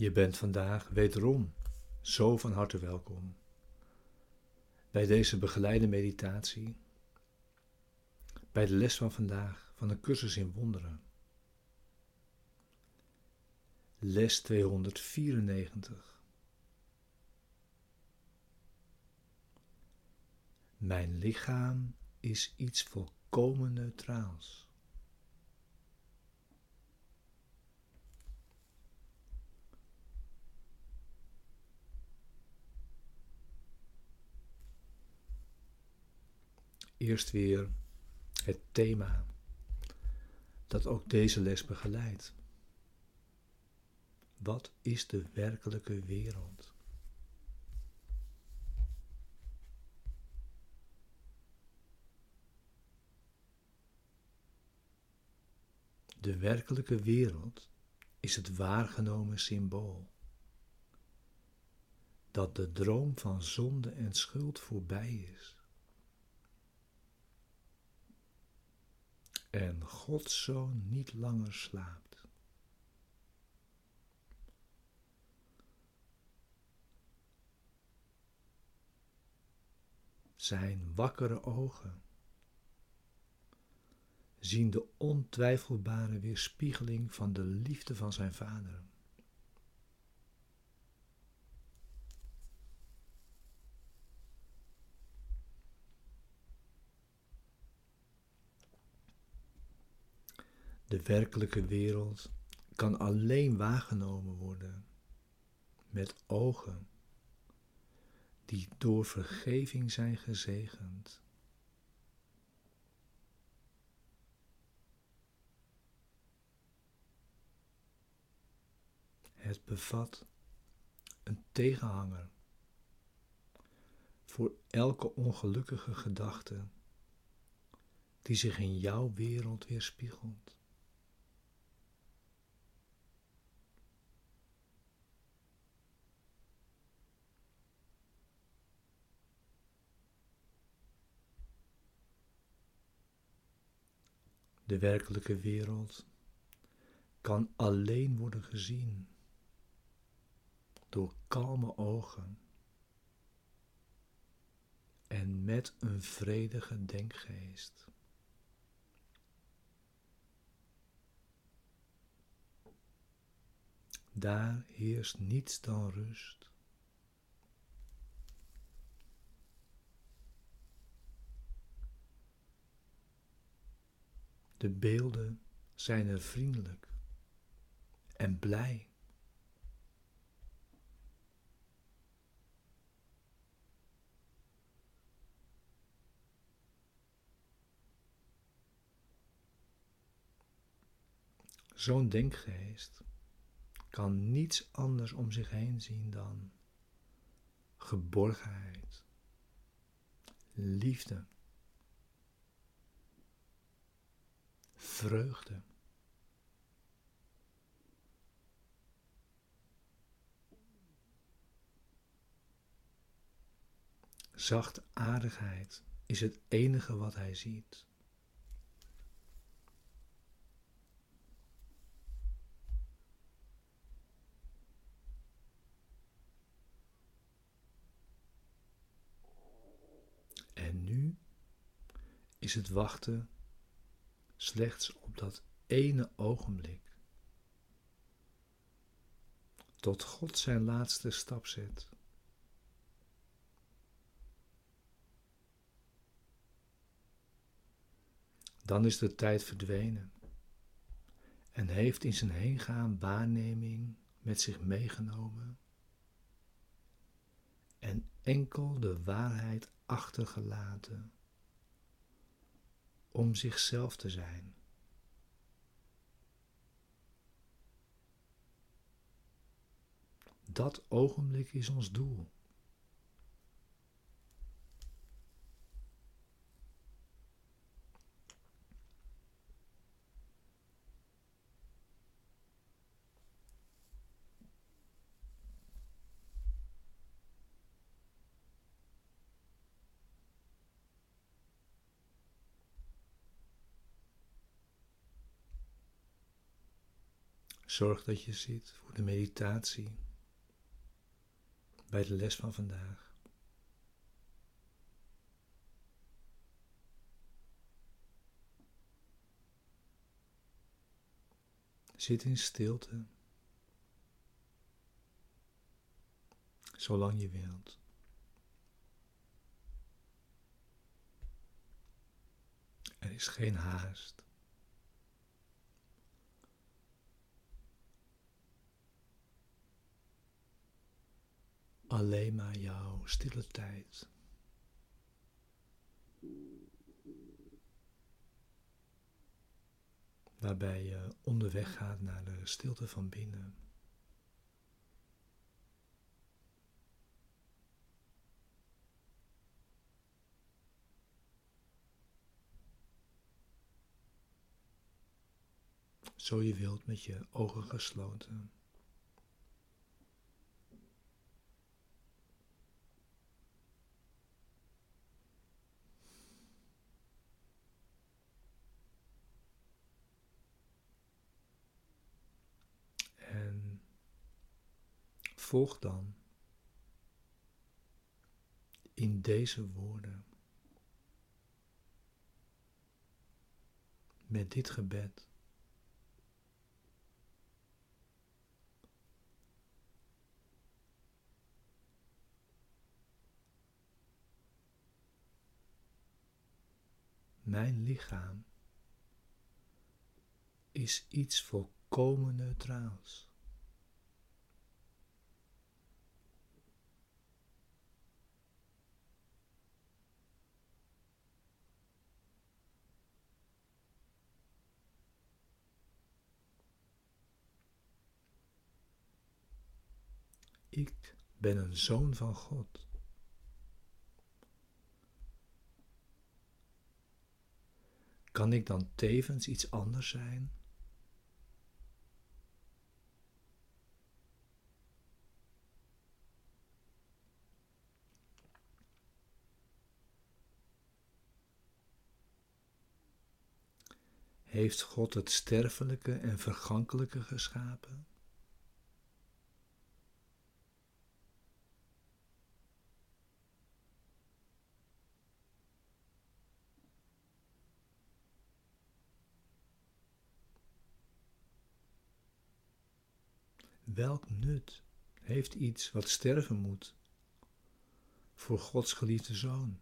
Je bent vandaag wederom zo van harte welkom bij deze begeleide meditatie, bij de les van vandaag van een cursus in wonderen. Les 294. Mijn lichaam is iets volkomen neutraals. Eerst weer het thema dat ook deze les begeleidt. Wat is de werkelijke wereld? De werkelijke wereld is het waargenomen symbool dat de droom van zonde en schuld voorbij is. En Gods Zoon niet langer slaapt. Zijn wakkere ogen zien de ontwijfelbare weerspiegeling van de liefde van zijn vader. De werkelijke wereld kan alleen waargenomen worden met ogen die door vergeving zijn gezegend. Het bevat een tegenhanger voor elke ongelukkige gedachte die zich in jouw wereld weerspiegelt. De werkelijke wereld kan alleen worden gezien door kalme ogen en met een vredige denkgeest. Daar heerst niets dan rust. De beelden zijn er vriendelijk en blij. Zo'n denkgeest kan niets anders om zich heen zien dan geborgenheid, liefde. Vreugde. Zachtaardigheid is het enige wat hij ziet. En nu is het wachten slechts op dat ene ogenblik. Tot God zijn laatste stap zet. Dan is de tijd verdwenen en heeft in zijn heengaan waarneming met zich meegenomen en enkel de waarheid achtergelaten om zichzelf te zijn. Dat ogenblik is ons doel. Zorg dat je zit voor de meditatie bij de les van vandaag. Zit in stilte, zolang je wilt. Er is geen haast. Alleen maar jouw stille tijd. Waarbij je onderweg gaat naar de stilte van binnen. Zo je wilt met je ogen gesloten. Volg dan in deze woorden met dit gebed. Mijn lichaam is iets volkomen neutraals. Ik ben een zoon van God. Kan ik dan tevens iets anders zijn? Heeft God het sterfelijke en vergankelijke geschapen? Welk nut heeft iets wat sterven moet voor Gods geliefde zoon?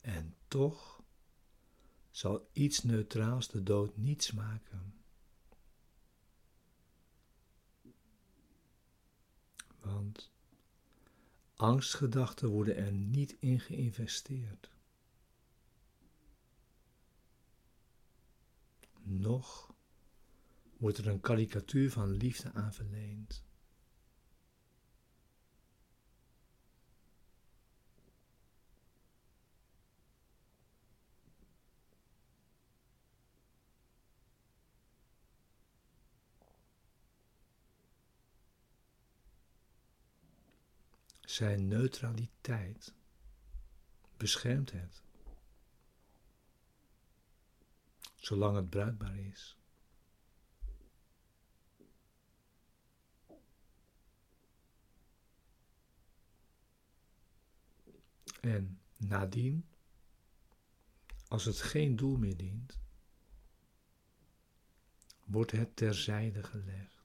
En toch zal iets neutraals de dood niet smaken. Angstgedachten worden er niet in geïnvesteerd. Nog wordt er een karikatuur van liefde aan verleend. Zijn neutraliteit beschermt het, zolang het bruikbaar is. En nadien, als het geen doel meer dient, wordt het terzijde gelegd.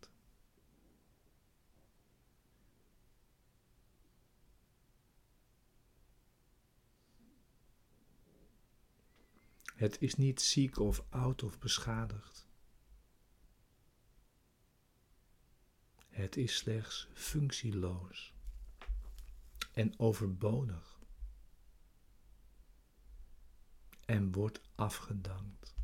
Het is niet ziek of oud of beschadigd. Het is slechts functieloos en overbodig en wordt afgedankt.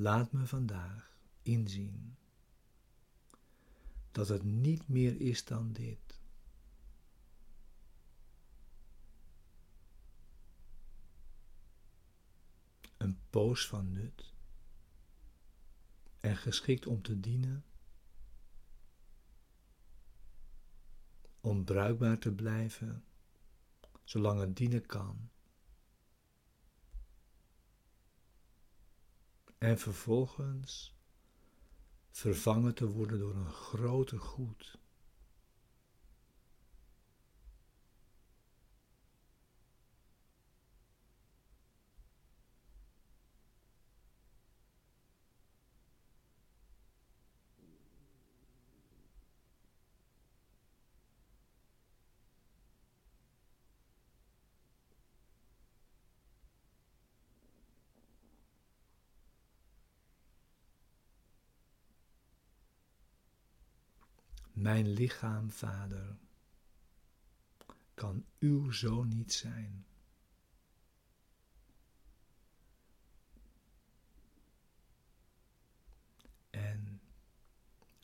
Laat me vandaag inzien dat het niet meer is dan dit. Een poos van nut en geschikt om te dienen, om bruikbaar te blijven, zolang het dienen kan. En vervolgens vervangen te worden door een groter goed. Mijn lichaam, Vader, kan uw zoon niet zijn. En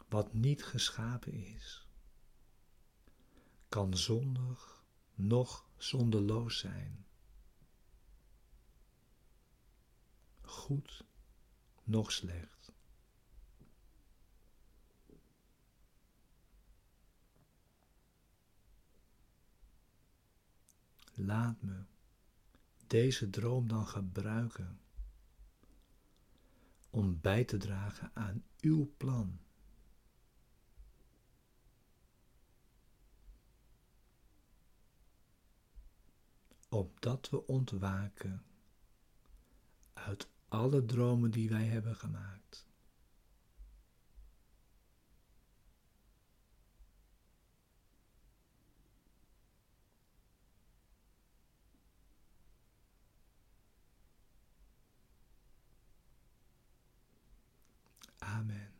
wat niet geschapen is, kan zondig nog zondeloos zijn. Goed nog slecht. Laat me deze droom dan gebruiken om bij te dragen aan uw plan. Opdat we ontwaken uit alle dromen die wij hebben gemaakt. 아멘.